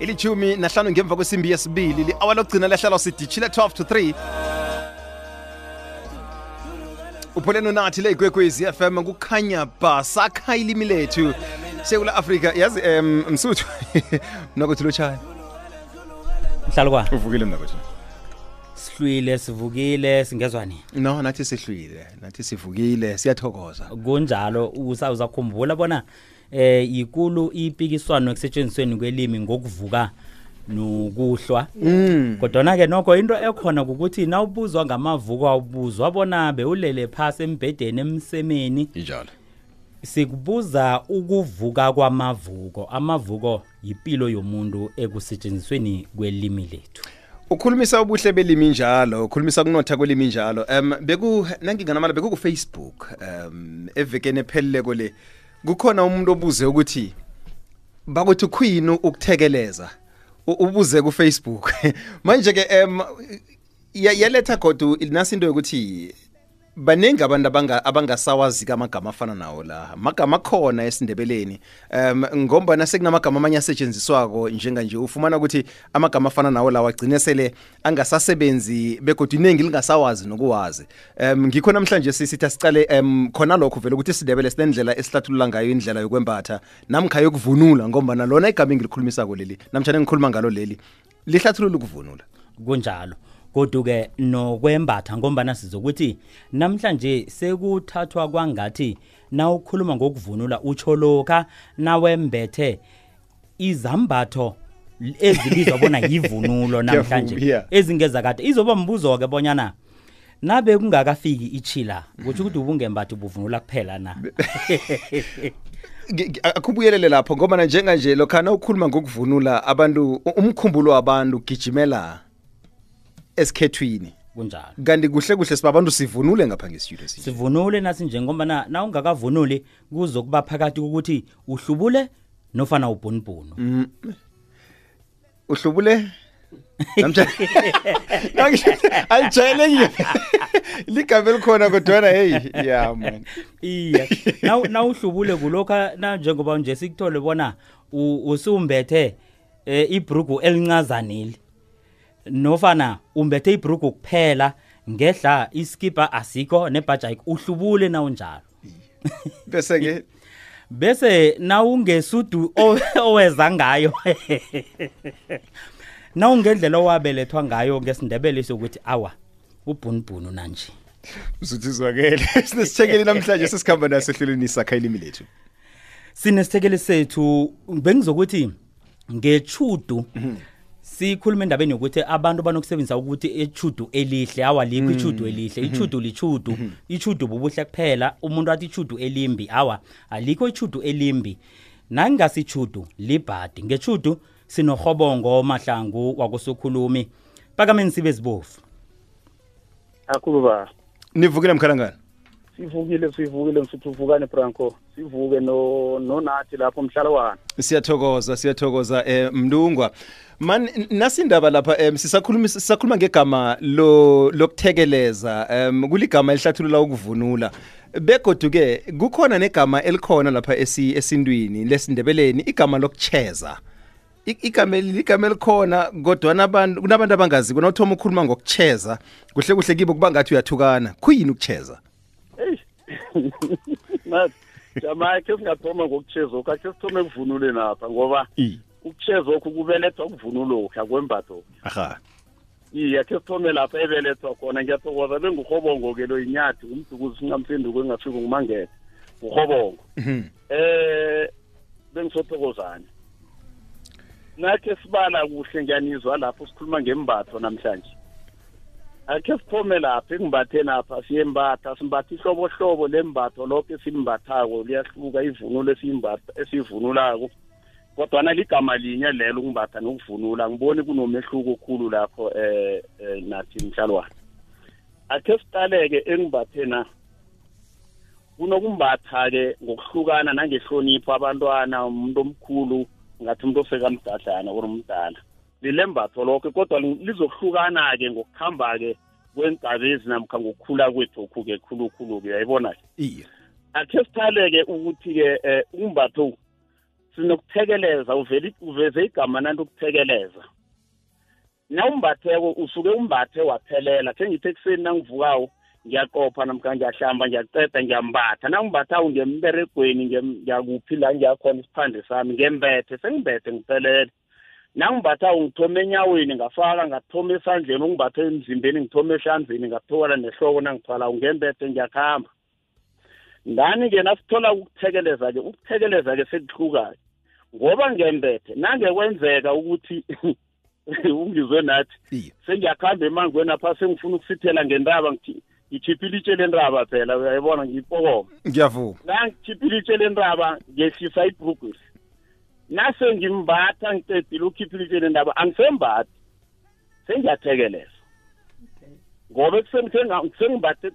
ilithumi nahlanu ngemva kwesimbi yesibili li-awa lokugcina lahlala siditshile 12 to 3 upholeni nathi le igwegwezi fm kukhanya ba ilimi lethu sekula afrika yazi um msuthu mnakuthi lotshani mhlalukwana uvukile mnakuthina sihlwile sivukile singezwa nini no nathi sihlwile nathi sivukile siyathokoza kunjalo uzakhumbula bona eh ikulu ipikiswano ekusetshenzisweni kwelimi ngokuvuka nokuhlwa mm. kodwa ke nokho into ekhona ukuthi nawubuzwa ngamavuko awubuzwa bona bewulele phasi embedeni emsemeni njalo sikubuza ukuvuka kwamavuko amavuko yipilo yomuntu ekusetshenzisweni kwelimi lethu ukhulumisa ubuhle belimi njalo ukhulumisa kunotha kwelimi njalo um beku nanginganamala beku ku Facebook um evekene pheleleko le kukhona umuntu obuze ukuthi bakuthi khuyini ukuthekeleza ubuze ku Facebook manje ke yaletha godu nasinto yokuthi baningi abantu abanga abangasawazi kamagama afana nawo la magama khona esindebeleni um ngombana sekunamagama amanye asetshenziswako njenga nje ufumana ukuthi amagama afana nawo la wagcine sele angasasebenzi begodwa iningi lingasawazi nokuwazi um ngikho namhlanje sisithi asicale um khona lokho vele ukuthi isindebele sinendlela esihlathulula ngayo indlela yokwembatha namkhaya yokuvunula ngombana lona igama engilikhulumisako leli namtshana ngikhuluma ngalo leli lihlathulula ukuvunula kunjalo koduke nokwembatha ngombana sizokuthi namhlanje sekuthathwa kwangathi nawukhuluma ngokuvunula utsho lokha nawembethe izambatho ezibizwa bona yivunulo namhlanje ezingeza kade izoba mbuzo-ke bonyana nabe kungakafiki ichila kutsho ukuthi ubungembathi buvunula kuphela na akubuyelele lapho ngoba njenganje lokhana ukhuluma ngokuvunula abantu umkhumbulo wabantu gijimela esikhethwini kunjalo kanti kuhle kuhle sibabantu sivunule ngapha ngestudio sinye sivunule nasi njengoba na na ungakavunuli kuzokuba phakathi ukuthi uhlubule nofana ubhunibhunu mm. uhlubule alijayelekile ligama elikhona kodwana heyi ya man iya na uhlubule kulokha na njengoba nje sikuthole bona usumbethe eh, ibrugu elincazaneli nofana umbethe ibruku kuphela ngehla iskipa asikho nebhajayik uhlubule nawunjalo bese ke bese nawungesudu oweza ngayo nawungendlela owabelethwa ngayo ngesindebele sokuthi awa ubhunubhunu nanje usuthizwakele sinesithekeli namhlanje sesikhamba naso ehlelweni sakha ilimi lethu sinesithekeli sethu bengizokuthi ngechudu mhm. sikhuluma endabeni ukuthi abantu banokusebenzisa ukuthi echudu elihle awalikho mm. ichudu elihle mm-hmm. ichudu lichudu mm-hmm. ichudu bubuhle kuphela umuntu athi ichudu elimbi awa alikho ichudu elimbi nangasichudu libhadi ngechudu sinohobongo mahlangu wakusukhulumi pakameni sibe zibofu akuluba nivukile mkhalangana sivukile sivukile msithi uvukane branco sivuke no lapho mhlala siyathokoza siyathokoza eh mlungwa man nasindaba lapha em sisakhuluma sisakhuluma ngegama lo lokuthekeleza em kuligama elihlathulula ukuvunula begoduke kukhona negama elikhona lapha esindwini lesindebeleni igama lokucheza igama ligama elikhona kodwa nabantu kunabantu abangazi kunothoma ukhuluma ngokucheza kuhle kuhle kibo kuba ngathi uyathukana kuyini ukucheza mas jama khe singathoma ngokuchezokhu akhe sithome ekuvunuleni apha ngoba ukuchezokhu kubelethwa kuvunulokhu akwembatho aha iye akhe sithome lapha ebelethwa khona ngiyathokoza bengurhobongo-ke lo yinyathi umdukuzi singamsenduku engafika ngumangela ngurhobongo mhm. eh bengisothokozane nakhe sibala kuhle ngiyanizwa lapho sikhuluma ngembatho namhlanje akhe siphume lapha ingibathe napha siyembatha simbatha ihlobohlobo lembatho lokho esimbathako liyahluka ivunulo esiyivunulako kodwana ligama linye lelo ukumbatha nokuvunula ngiboni kunomehluko okhulu lapho um nathi mhlalwane akhe siqaleke engibathe na kunokumbatha-ke ngokuhlukana nangehlonipho abantwana umuntu omkhulu ngathi umuntu osekamdadlana or umdala lilembatho lokho kodwa lizohlukana-ke ngokuhamba-ke kwengabezi namkha ngokukhula kwethokhu-ke khulukhulu-ke uyayibona-ke iye akhe siqale-ke ukuthi-ke um umbatho sinokuthekeleza uvele uveze igama nanto ukuphekeleza na umbatheko usuke umbathe waphelela khe ngithi ekuseni nangivukawo ngiyaqopha namkha ngiyahlamba ngiyaceda ngiyambatha nangimbathawo ngemberegweni ngiyakuphi la ngiyakhona isiphande sami ngembethe sengibethe ngiphelele nangibathako ngithome enyaweni ngafaka ngathoma esandleni ungibathe emzimbeni ngithome ehlanzini ngathowala nehloko nangithwala ngembethe ngiyakuhamba ngani-ke nasithola ukuthekeleza-ke ukuthekeleza-ke sekuhluka-ke ngoba ngembethe nangekwenzeka ukuthi ungizwe nathi sengiyakuhamba emangweni apha sengifuna ukusithela ngentaba ngithi ngikhiphe ilitshe lendaba phela uyayibona ngiyipokoma ngiyavuma nangikhiphe ilitshe lendaba ngehlisa ibrugusi nase ngimbatha ngicedile ukhiphile itsheni ndaba angisembathi sengiyathekeleza ngoba ekuseni sengibathe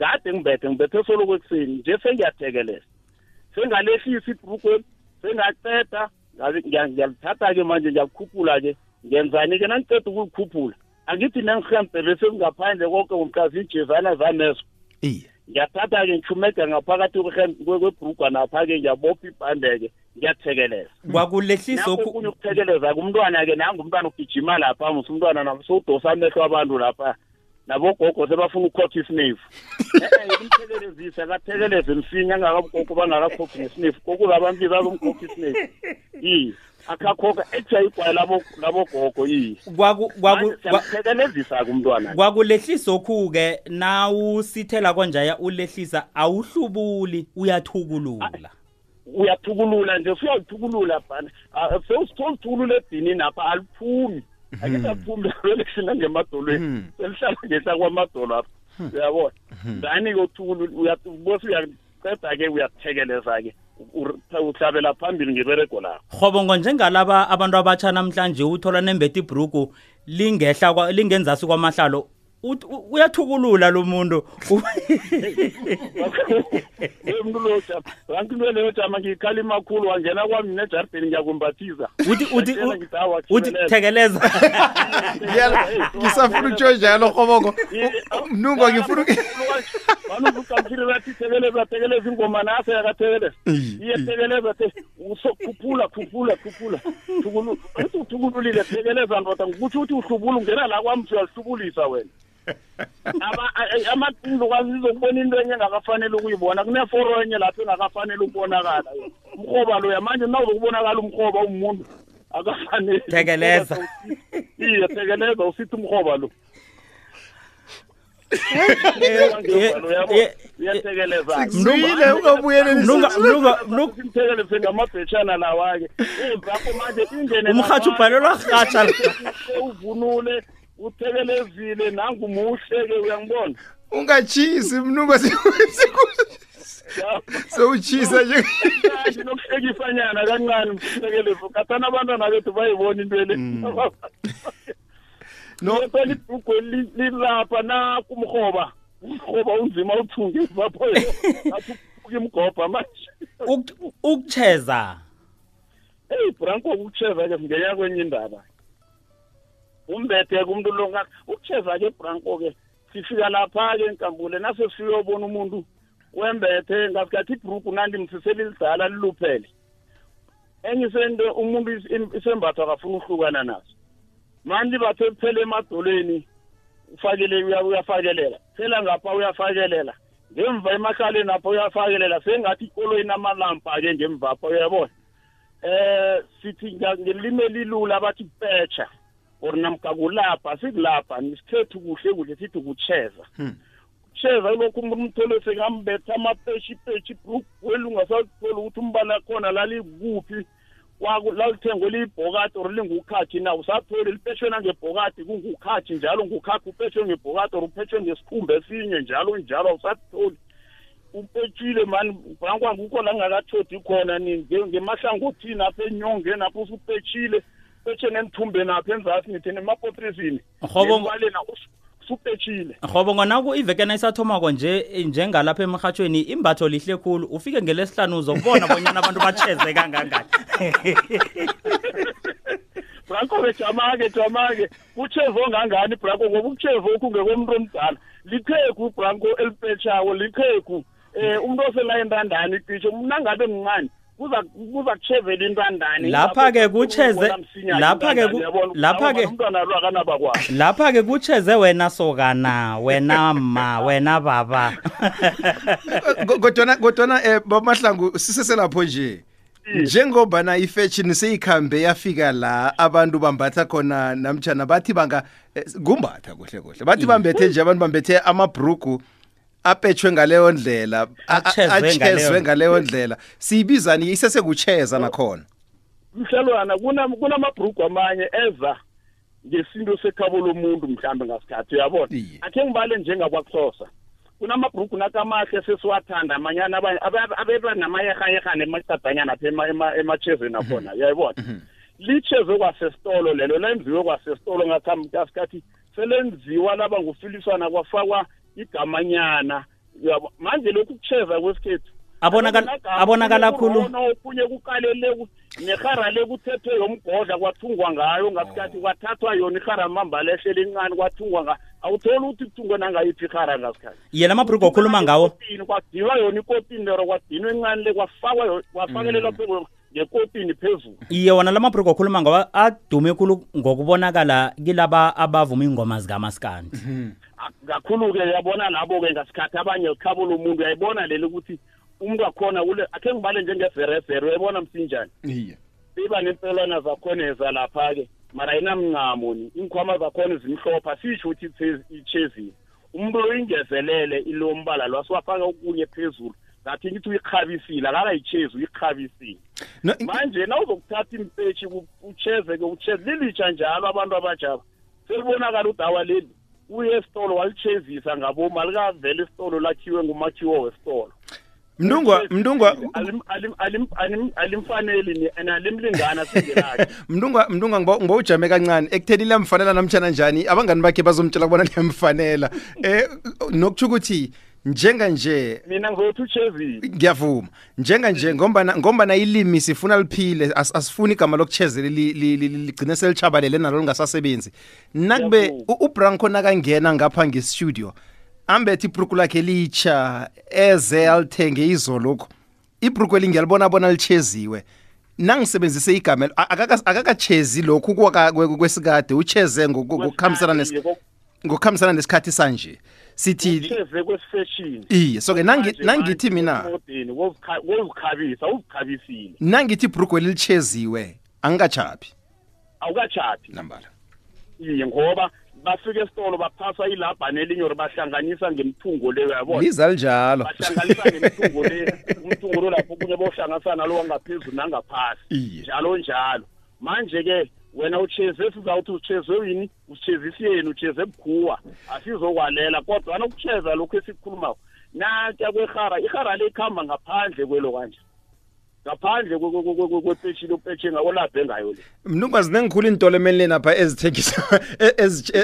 kade ngibethe ngibethe soloko ekuseni nje sengiyathekeleza sengalehlisa ibhrukweli sengaceda ngiyalithatha-ke manje ngiyakukhuphula-ke ngenzani-ke nangiceda ukulikhuphula angithi nangihempe bese ngaphandle konke ngomhlazi ijezana zamezo iye ngiyathatha-ke ngihumeda ngaphakathi kwebhrugwa napha-ke ngiyabopha ibhande-ke ngiyathekeleza kwakulehlisa okunye ukuthekeleza-ke umntwana-ke nangumntwana ugijima lapha musi umntwana namsowudosa amehlo abantu lapha nabogogo sebafuna ukhokha isnefu eh, umthekelezise akatheleleze msinya angakabugogo bangakakhokhi nesnefu kokube abantu bazomkhokha isnefu iye akhakhokha eja igwayi labogogo iye siyamthekelezisa-ke umntwana kwakulehlisa okhu-ke nawusithela konjaya ulehlisa awuhlubuli uyathukulula uyathukulula nje usuyalithukulula bana ah, sewusithola ithukulula edinini apha aliphumi Mhm. akisaphumbi abelekishina ngemadolweni mhm. selihlala ngehla kwamadolo apha mhm. uyabona ndani-ke uthukulubose uyaceda-ke uyathekeleza-ke uhlabela phambili ngebereko lakho hobongo njengalaba abantu abatsha namhlanje uthola nembeta ibruku lingehla lingenzasi kwamahlalo uyathukulula lo muntu umuntu loanti into leyojama ngiyikhali makhulu wangena kwami nejardini ngiyakumbathiza uthiuthi thekeleza ngisafuna utsho njalo rhoboko mnungo ngifunaanuuaiibathi thekeleza thekeleza ingoma naso yakathekeleza iye thekeleza khuphula khuphula khuphula thukululile thekeleza ndoda ngikutsho ukuthi uhlubula ungena la kwami siyalihlubulisa wena amaqinzokwazi izokubona into enye engakafanele ukuyibona kuneforo enye lapho engakafanele ukubonakala umrhoba loya manje na uzokubonakala umrhoba umuntu akafanele thekeleza iye thekeleza usithi umrhoba lo mlungamabhetshana lawa-ke zakho manje umhatshi ubhalelwa rhatsha uvunule uthekelezile nangumuhle-ke uyangibona ungachisi mnuba sewuchisa nje nokuhlekisanyana kancane msekelezo kathana abantwana bethu bayibona into le mm. nophela ibhrugu lilapha naku umrhoba umrhoba unzima uthunge vaphoyo athi uka imgobha manje ukucheza eyi branko ukucheza ke ngenya kwenye indaba umbetheka umuntu lo ukucheza ke branko ke sifika lapha ke enkambule nase siyobona umuntu wembethe ngasikhathi ibruku nandimthisele lidala liluphele enye sento umuntu isembatho akafuna uhlukana naso mani libathe liphele emadolweni ufakele uyafakelela phela ngapha uyafakelela ngemva emakhaleni apha uyafakelela sengathi ikolweni amalampa-ke ngemvapha uyabona um sithi ngelimi elilula abathi petsha or namka kulapha sikulapha nisikhethe kuhle kuhle sithi kucheza cheza hmm. lokhu umuntu umthole sekambetha amapeshipetshi bruk weli ungasatholi ukuthi umbala khona lalikuphi lalithengwe liyibhokati or lingukhathi na usatholi lipeshwe nangebhokati kungukhathi njalo ngukhakhi upeshwe ngebhokati or upeshwe ngesikhumba esinye njalo njalo awusatholi upetshile mani bhankwangu kho langakathodi khona ngemahlangothini apha enyongeni apho usupetshile sepetsheni emthumbeni apha enzasi ngithi nemapotrizini ngobalena supetshile ngoba ngwanako ivekena isathomako nje njengalapha emrhatshweni imbatho lihle khulu ufike ngelesihlanu uzokubona bonyana abantu batsheze kangangani brako bejama-ke jama-ke kutshevo ngangani brako ngoba ukutshevo okhu ngekomntu omdala liqhegu branko elipetshawo liqhegu um eh, umuntu oselayentandani icisho mnangabe mncane kuza kuza kuchevela intandane lapha ke kucheze lapha ke lapha ke umntwana lo akanaba kwazi lapha ke kucheze wena sokana wena ma wena baba kodwana kodwana eh bamahlangu siseselapho nje njengoba na ifashion seyikhambe yafika la abantu bambatha khona namjana bathi banga gumbatha eh, kuhle kuhle bathi mm. bambethe nje abantu bambethe amabruku mm. apetshwe ngaleyo ndlela achezwe ngaleyo ndlela siyibizani isesekucheza nakhona mhlalwana kunamabhrugu amanye eza ngesinto sekhabo lomuntu mhlambe ngasikhathi uyabona akhe ngibale njengakwakuhlosa kunamabhrugu nakamahle sesiwathanda amanyana abanye abeba namayerhayerhane emacadanyana apha emachezweni mhm. akhona uyayibona mhm. licheze kwasesitolo lelo lenziwe kwasesitolo ngasikhathi selenziwa laba ngufiliswana kwafakwa igamanyana yabo manje lokhu kucheva kwesikhethu abonakala abonakala khulu ophunye kukalele nehara lekuthethwe yomgodla kwathungwa ngayo ngasikhathi oh. kwathathwa yona ihara mambala ehlele encane kwathungwa ngayo awutholi ukuthi kuthungwe nangayiphi ihara ngasikhathi yena amabhrugu okhuluma ngawo kwadilwa yona ikotini lero kwadinwa encane le kwafakwa kwafakelelwa mm. phezulu ngekotini phezulu iye wona la mabhrugu okhuluma ngawo adume khulu ngokubonakala kilaba abavuma ingoma zikamasikandi mhm. kakhulu-ke uyabona labo-ke ngasikhathi abanye ukhabula umuntu uyayibona leli ukuthi umuntu wakhona ule akhe ngibale njengeferefere uyayibona msinjani iye siba nemfelwana zakhona eza lapha-ke mara ayinamncamo ni iinkhwama zakhona zimhlopha sisho ukuthi ichezile umuntu uyingezelele ilombala lwasiwafaka okunye phezulu ngathi ngithi uyikhabisile akakayichezi uyikhabisile manje na uzokuthatha impetshi ucheze-ke ucheze lilitsha njalo abantu abajaba selibonakala udawa leli uye esitolo walichezisa ngaboma likavele isitolo lakhiwe ngumakhiwo wesitolo mntungwa mntungwa alimfaneli nalimlingana singelakhe mntungwa mntungwa ngibowujame kancane ekutheni liyamfanela namtshana njani abangani bakhe bazomtshela kubona liyamfanela um eh, nokutsho ukuthi njenga nje mina ngowethu chezile ngiyavuma njenga nje ngombana ngombana ilimi sifuna liphile asifuni igama lokuchezela ligcine selichabalele nalo lingasasebenzi nakube ubranko nakangena ngapha ngestudio ambethi ibruku lakhe litsha eze alithenge izolokho ibruku elingiyalibona bona licheziwe nangisebenzise igama akakachezi lokhu kwesikade ucheze ngokukhambisana nesikhathi sanje sithini kwesifashion iye so ke nangithi mina wozikhabisa uzikhabisile nangithi ibhrugwe lilicheziwe angikachaphi awukachaphi nambala iye ngoba bafika esitolo baphasa ilabhane elinye or bahlanganisa ngemthungo leyo yabona liza linjalo bahlanganisa ngemthungo le umthungo lo lapho kunye bohlanganisana lo wangaphezulu nangaphasi njalo njalo manje-ke wena ucheze sizawuthi ucheze yini uchezisi yenu ucheze bukhuwa asizokwalela kodwa anokucheza lokhu esikukhulumako natya kwerhara irhara le ikuhamba ngaphandle kwelo kanje ngaphandle kwepetshini upetshe ngakolabhe ngayo le mnumba zinengikhulu iintolo emeleni apha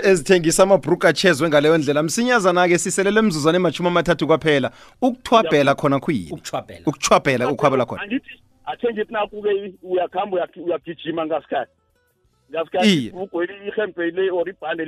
ezithengisa amabruka achezwe ngaleyo ndlela msinyazana-ke siselele mzuzane emashumi amathathu kwaphela ukuthwabhela khona khuyini ukuthwabhela ukukhwabela khona angithi athengithi nakube uyakuhamba uyagijima ngasikhathi ngiyasikhaya ibhukweli ihempele or ibhande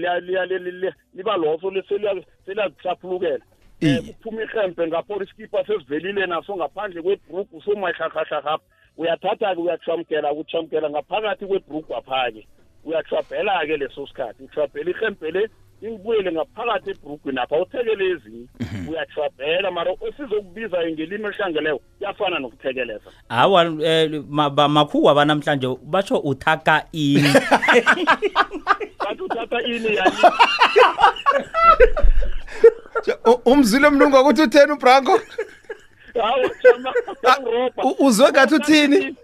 liba loso seliyazihlaphulukela um eh, kuphuma ihempe ngapor isikipa sesivelile naso ngaphandle kwebrugu somahlahlahlahapha uyathatha-ke uyakuhamkela ukuhamkela ngaphakathi kwebrugu apha-ke uyatrabhela-ke leso sikhathi utrabhela ihempe le ingibuyele ngaphakathi ebrugwini apha uthekele ezinye mhm. uyatrabhela mara esizokubizayo ngelimi elihlangeleko yafana nokuthekeleza hawa eh, makhuwa banamhlanje batsho uthaka ini bathi uthatha ini yani umzile mlungu ukuthi utheni ubranko ah, uzwe ngathi uthini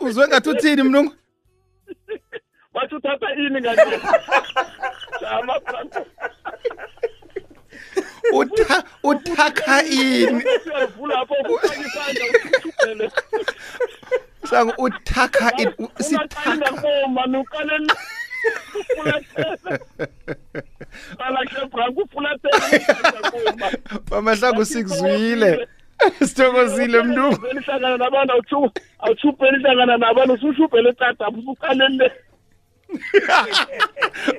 uzwe ngathi uthini mlungu bathi uthatha ini nganje jama phansi utha uthakha ini siyavula lapho ukufaka isandla uthubele sangu uthakha ini sithakha manje ukale Bamahlangu sikuzwile. Sithokozile mntu. Elihlangana nabantu awuthu awuthubheli hlangana nabantu usushubhele tata usuqalende.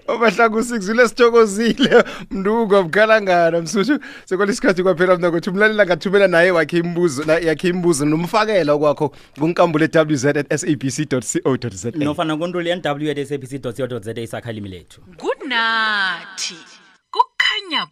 Obahla ku6zile sithokozile mnduko mkhalangana msuthu sekolisikhathi kwaphela mina ukuthi umlalela ngathumela naye wakhe imbuzo yakhe imbuzo nomfakela kwakho kunkambulo ewz@sabc.co.za nofana kontoli nw@sabc.co.za isakhalimi lethu good night kukhanya